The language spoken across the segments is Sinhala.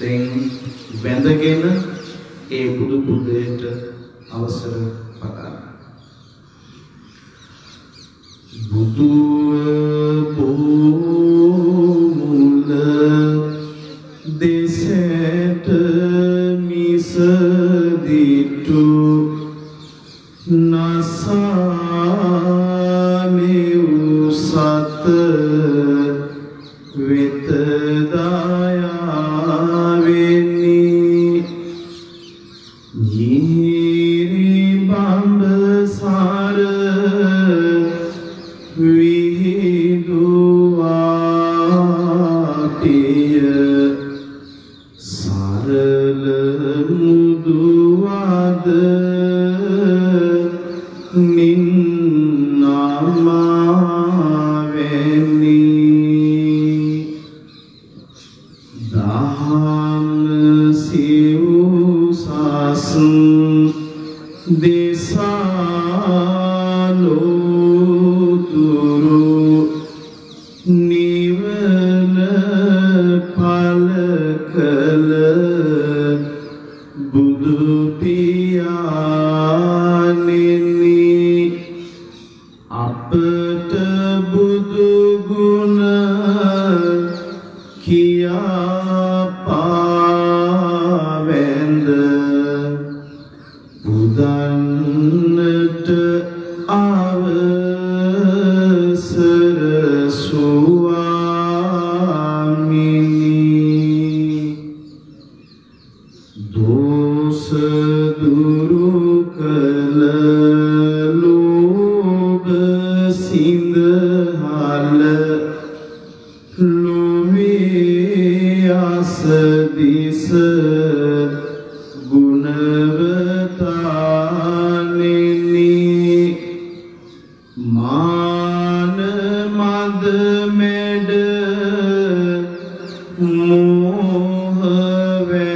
දැන් වැඳගෙන ඒ බුදු පුදයට අවසර පතන්න. බුදුව පෝමුල දෙසට මිසදිටු නසාමිව් සත වෙතදායාවෙනි min ma ni බුදුපියානෙනි අපට බුදුගුණ කියාපාවැන්ද කළ ලෝභ සිඳහල ලොවේ අසදිස ගුණවතානෙනි මාන මද මැඩ මෝහ වෙන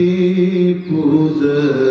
people